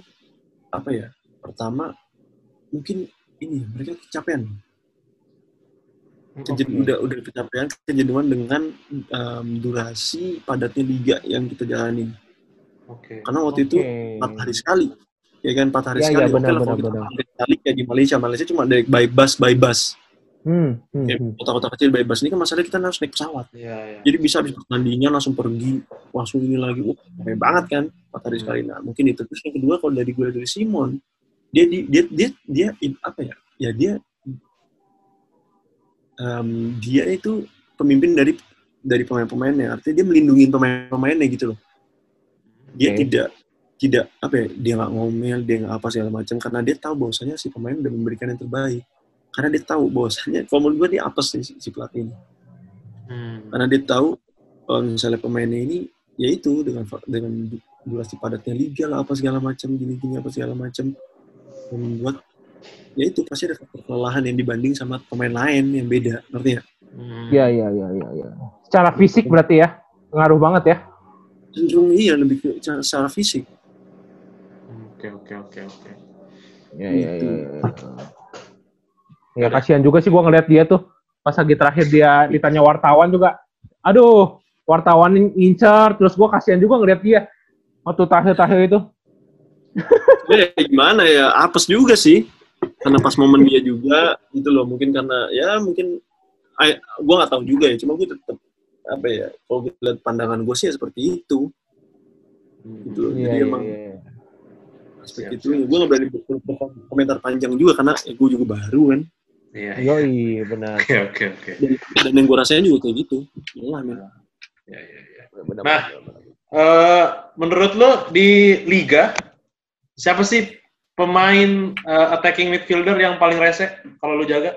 apa ya pertama mungkin ini mereka kecapean Kejed-
Oke.
udah udah kecapean kejenuhan dengan em, durasi padatnya liga yang kita jalani
Oke.
karena waktu itu
Oke.
empat hari sekali ya kan empat hari
Iya,
sekali
iya,
oke
benar,
lah kalau
benar,
kita
benar.
empat hari sekali kayak di Malaysia Malaysia cuma dari by bus by bus
Hmm, hmm, hmm.
kota-kota kecil by bus ini kan masalahnya kita harus naik pesawat
Iya, iya.
jadi bisa habis pertandingan langsung pergi langsung ini lagi wah capek banget kan empat hari
Hmm.
sekali nah mungkin itu terus yang kedua kalau dari gue dari Simon dia di- dia dia dia, in- apa ya ya dia em, dia itu pemimpin dari dari pemain-pemainnya artinya dia melindungi pemain-pemainnya gitu loh dia
Oke.
tidak tidak apa ya dia nggak ngomel dia nggak apa segala macam karena dia tahu bahwasanya si pemain udah memberikan yang terbaik karena dia tahu bahwasanya kalau menurut gue dia apes sih si, si pelatih ini
Hmm.
karena dia tahu kalau misalnya pemainnya ini ya itu dengan dengan du- durasi padatnya liga lah apa segala macam gini-gini apa segala macam yang membuat ya itu pasti ada kelelahan yang dibanding sama pemain lain yang beda ngerti ya
Hmm.
Iya, iya, iya, iya, iya. Secara fisik berarti ya, ngaruh banget ya.
Cenderung iya lebih ke secara, secara fisik
Oke, oke, oke, oke.
Iya, iya, iya. Ya kasihan juga sih gua ngeliat dia tuh pas lagi terakhir dia ditanya wartawan juga. Aduh, wartawan ngincer terus gua kasihan juga ngeliat dia waktu terakhir-terakhir itu.
ya gimana ya apes juga sih karena pas momen dia juga gitu loh mungkin karena ya mungkin gue nggak tahu juga ya cuma gue tetap apa ya kalau gue lihat pandangan gue sih ya seperti itu gitu loh.
Iya,
jadi
iya,
emang
iya.
aspek
Siap,
itu
siap,
gue nggak berani ber- ber- komentar panjang juga karena ya, gue juga baru kan
Iya, iya.
Yoi, benar.
Oke, oke, oke.
dan, dan yang gue rasain juga kayak gitu men.
Iya, iya, iya.
Benar,
Nah.
benar.
Eh, menurut lo di liga siapa sih pemain eh, attacking midfielder yang paling rese kalau lo jaga?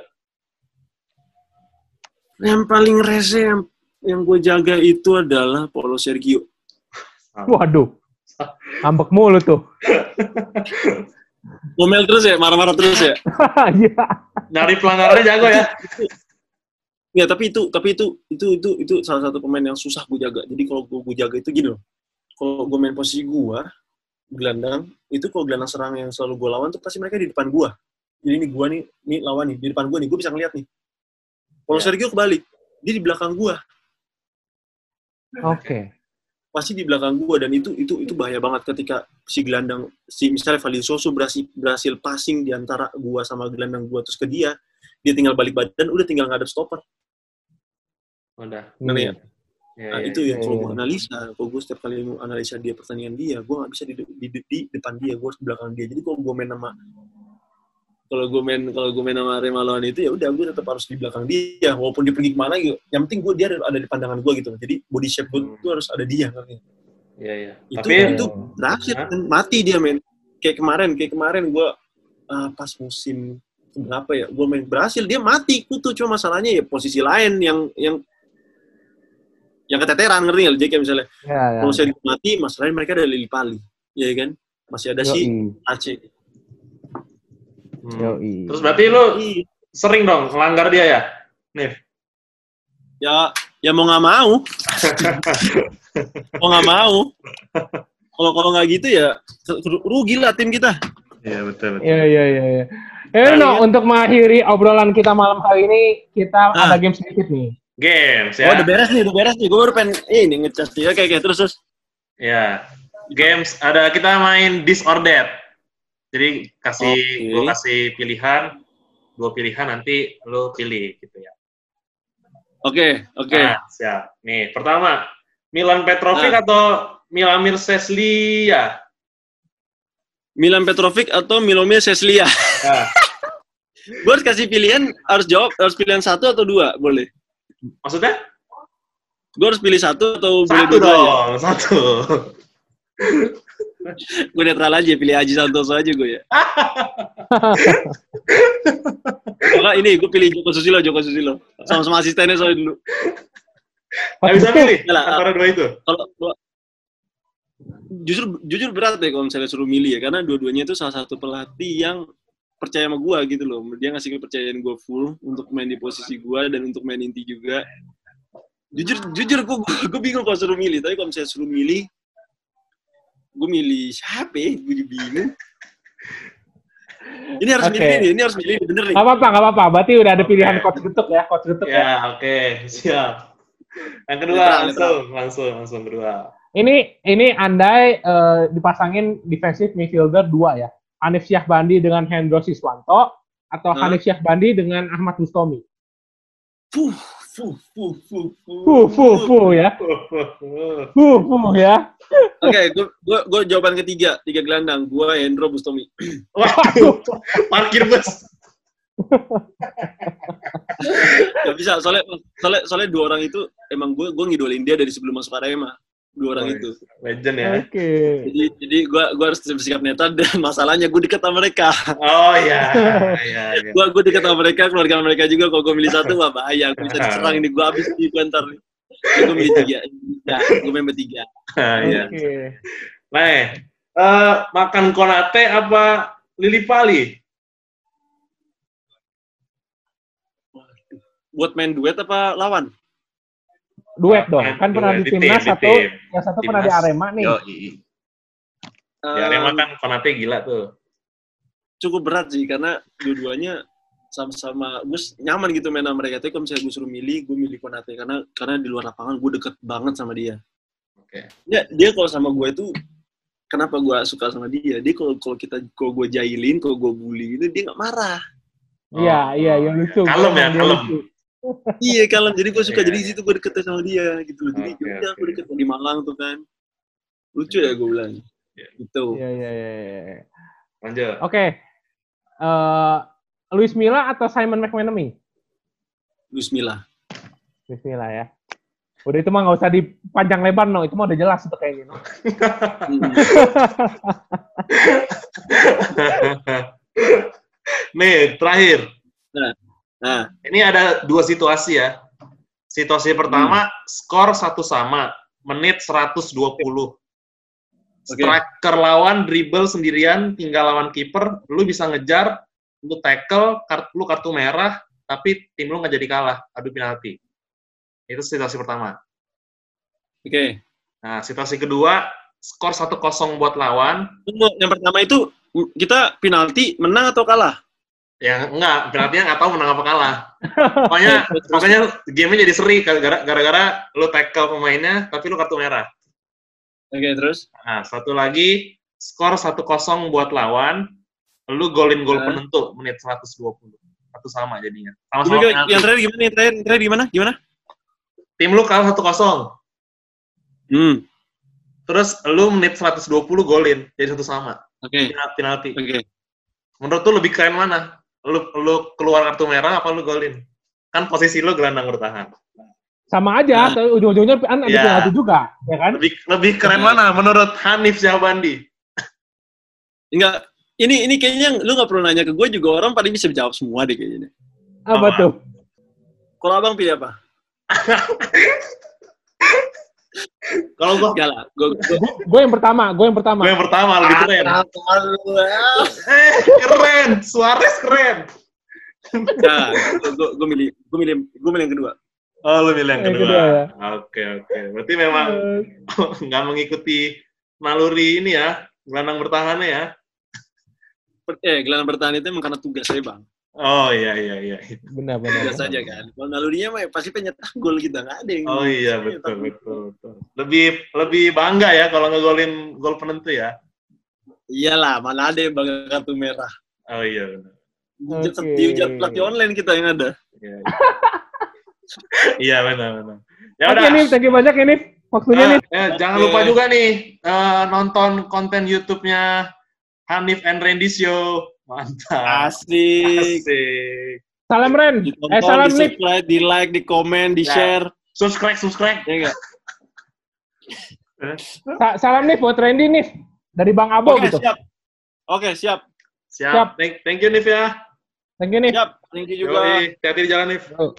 yang paling rese yang, yang gue jaga itu adalah Paulo Sergio
Waduh. Ambek mulu tuh.
ngomel terus ya marah-marah terus ya
Iya.
Dari pelanggarannya jago ya.
Ya, tapi itu tapi itu itu itu itu salah satu pemain yang susah gue jaga. Jadi kalau gue, gue jaga itu gini loh. Kalau gue main posisi gue gelandang, itu kalau gelandang serang yang selalu gue lawan tuh pasti mereka di depan gue. Jadi ini gue nih, nih lawan nih di depan gue nih, gue bisa ngeliat nih. Kalau
Ya.
Sergio kebalik, dia di belakang gue,
Oke.
pasti di belakang gue dan itu itu itu bahaya banget ketika si gelandang si misalnya Valisoso berhasil berhasil passing di antara gue sama gelandang gue terus ke dia, dia tinggal balik badan, udah tinggal ngadep stopper.
Udah.
Ya?
Iya,
Nah,
iya,
itu
iya.
yang kalau
iya.
gue analisa, kalau gue setiap kali analisa dia pertandingan dia, gue nggak bisa di, di, di, di depan dia, gue harus di belakang dia. Jadi kalau gue main sama kalau gue main kalau gue main sama Remalawan itu ya udah gue tetap harus di belakang dia, walaupun dia pergi ke mana gitu. Yang penting gue dia ada, di pandangan gue gitu. Jadi body shape gue
Hmm.
itu harus ada dia. ngerti?
Iya, iya.
Itu
Tapi
itu berhasil
Hah?
kan mati dia men. Kayak kemarin, kayak kemarin gue ah, pas musim berapa ya, gue main berhasil dia mati kutu cuma masalahnya ya posisi lain yang yang yang keteteran ngerti nggak? Jadi kayak misalnya
Ya, ya.
kalau saya mati, masalahnya mereka ada Lili Pali, ya kan? Masih ada si
Yoi.
Aceh.
Hmm.
Yoi.
Terus berarti lo
Ih,
sering dong melanggar dia ya? Nih.
Ya, ya mau nggak mau, mau nggak mau. Kalau kalau nggak gitu ya rugi lah tim kita.
Iya, betul, betul.
Iya, iya, iya. iya. Eh, no, untuk mengakhiri obrolan kita malam hari ini, kita
Ah.
ada game sedikit nih.
Games
Oh,
ya.
udah beres nih, udah beres nih. Gue baru pengen eh, ini ngecas dia kayak kayak terus terus.
Ya. Games ada kita main that. Jadi kasih
Oke.
gue kasih pilihan, dua pilihan nanti lo pilih gitu ya.
Oke, oke.
Nah, siap. Nih, pertama, Milan Petrovic
Ah.
atau Milamir Seslia?
Milan Petrovic atau Milomir Seslia?
Nah,
Gue harus kasih pilihan, harus jawab, harus pilihan satu atau dua, boleh?
maksudnya?
Gue harus pilih satu atau boleh
Satu
dua ya?
dong, satu.
Gue netral aja, pilih Haji Santoso aja gue ya. Enggak, ini gue pilih Joko Susilo, Joko Susilo. Sama-sama asistennya soalnya dulu.
Nggak bisa pilih antara dua itu.
Kalau- jujur jujur berat deh kalau misalnya suruh milih ya, karena dua-duanya itu salah satu pelatih yang percaya sama gue gitu loh. Dia ngasih kepercayaan gue full untuk main di posisi gue dan untuk main inti juga. Jujur jujur gue gue bingung kalau suruh milih, tapi kalau misalnya suruh milih, gue milih siapa ya? Gue juga bingung. Ini harus
Oke.
milih nih, ini harus milih bener nih.
Gak apa-apa, gak apa-apa. Berarti udah ada pilihan
Oke.
coach getuk ya, coach getuk ya.
Ya, oke, siap. Yang kedua langsung, langsung, langsung kedua.
Ini ini andai eh, dipasangin defensive midfielder dua ya. Hanif Syahbandi dengan Hendro Siswanto atau
Hah?
Hanif Syahbandi dengan Ahmad Bustomi.
Fuh, fuh, fuh, fuh, fuh.
Fuh, fuh, fuh ya. Fuh, fuh ya.
Oke, gue gue gue jawaban ketiga, tiga gelandang. Gue Hendro Bustomi.
Waduh, parkir bus.
Gak bisa, soalnya, soalnya soalnya dua orang itu emang gue gue ngidolin dia dari sebelum masuk Arema. Dua orang
Oh,
itu.
Legend ya.
Oke.
Jadi jadi gue gue harus bersikap netral dan masalahnya gue dekat sama mereka.
Oh iya, iya, iya.
Gue gue dekat sama mereka, keluarga mereka juga. Kalau gue milih satu wah bahaya. Gue bisa diserang ini gue habis di gue ntar. Gue milih tiga. Ya, gue main bertiga.
Iya.
Oke.
Nah, eh, makan konate apa lili pali?
Buat main duet apa lawan?
Duet dong.
Main
Kan pernah
duet,
di
di tim,
timnas
di
satu,
tim.
yang satu pernah di. Arema nih.
Yo, Ya, Arema kan konate gila tuh.
cukup berat sih karena dua-duanya sama-sama gue nyaman gitu main sama mereka tapi kalau misalnya gue suruh milih gue milih Konate karena karena di luar lapangan gue deket banget sama dia
Oke.
ya dia kalau sama gue itu kenapa gue suka sama dia dia kalau kalau kita kalau gue jahilin kalau gue bully gitu dia nggak marah
Iya, iya, yang lucu.
Kalem ya, kalem.
lucu.
iya kalem jadi gue suka
Iya,
jadi di
iya.
situ gue deket sama dia gitu loh jadi udah
oke.
gue deket di Malang tuh kan lucu ya gue bilang
Iya.
gitu
Iya, iya, iya, iya.
Lanjut.
Oke. Eh, Luis Milla atau Simon McManamy?
Bismillah
Luis Milla ya. Udah itu mah nggak usah dipanjang lebar no, itu mah udah jelas tuh kayaknya. No.
Hmm.
Nih, terakhir.
nah
Ini ada dua situasi ya. Situasi pertama, skor satu sama, menit 120. Striker lawan dribble sendirian, tinggal lawan kiper, lu bisa ngejar, lu tackle, kartu, lu kartu merah, tapi tim lu nggak jadi kalah, adu penalti. Itu situasi pertama.
oke
Nah, situasi kedua, skor 1-0 buat lawan,
yang pertama itu kita penalti menang atau kalah
yang enggak, penaltinya nggak tahu menang apa kalah. Pokoknya, pokoknya game-nya jadi seri gara- gara-gara lu tackle pemainnya, tapi lu kartu merah.
oke terus
Nah, satu lagi, skor 1-0 buat lawan, lu golin gol
Hah?
penentu menit 120. Satu sama jadinya.
Gimana,
Sama-sama
yang
penalti.
terakhir gimana? Yang terakhir, yang terakhir gimana? Gimana?
Tim lu kalah 1-0.
Hmm,
Terus lu menit 120 golin, jadi satu sama.
oke,
Penal- Penalti.
oke.
Menurut lu lebih keren mana? Lu lu keluar kartu merah apa lu golin? Kan posisi lu gelandang bertahan.
Sama aja,
Nah.
tapi ujung-ujungnya kan ada
Iya.
penalti juga, ya kan?
Lebih lebih keren mana menurut Hanif Syahbandi?
Enggak, ini ini kayaknya lu nggak perlu nanya ke gue juga orang paling bisa jawab semua deh kayaknya.
Apa
Apa?
tuh?
Kalau abang pilih apa?
Kalau gua
Enggak lah, gue gue
Gue yang pertama, gue yang pertama.
gue yang pertama lebih keren. Eh, keren. Suarez keren.
Nah, gue gue milih gue milih gue milih yang kedua.
Oh, lu milih yang kedua.
ya.
Oke, oke. Berarti memang nggak mengikuti naluri ini ya, gelandang bertahannya ya.
Eh, gelandang bertahan itu emang karena tugas saya bang.
Oh iya iya iya.
Benar, benar.
Tugas saja kan. Kalau nalurinya mah ya pasti penyetak gol kita nggak ada yang.
Oh iya betul betul betul. Lebih lebih bangga ya kalau ngegolin gol penentu ya.
Iyalah, mana ada yang bangga kartu merah.
Oh iya benar.
Oke.
dihujat pelatih online kita yang ada.
Iya, iya benar benar. Ya
Oke,
udah.
nih, thank you banyak ini. Waktunya
Ah,
nih.
eh, jangan
Oke.
lupa juga nih eh, nonton konten YouTube-nya Hanif and Randy Show. Mantap.
Asik.
Asik.
Salam Ren.
Ditonton,
Eh, salam
di
Nip.
subscribe, di like, di komen, di
Ya.
share.
Subscribe subscribe.
Ya enggak?
Sa- salam nih buat Randy nih. dari Bang Abo
Oke,
gitu.
siap. Oke, siap.
Siap.
Siap.
Thank, thank you, Nif ya.
Thank you nih.
Siap. Thank you juga.
Yoi, hati-hati di jalan, Nif.
Yo.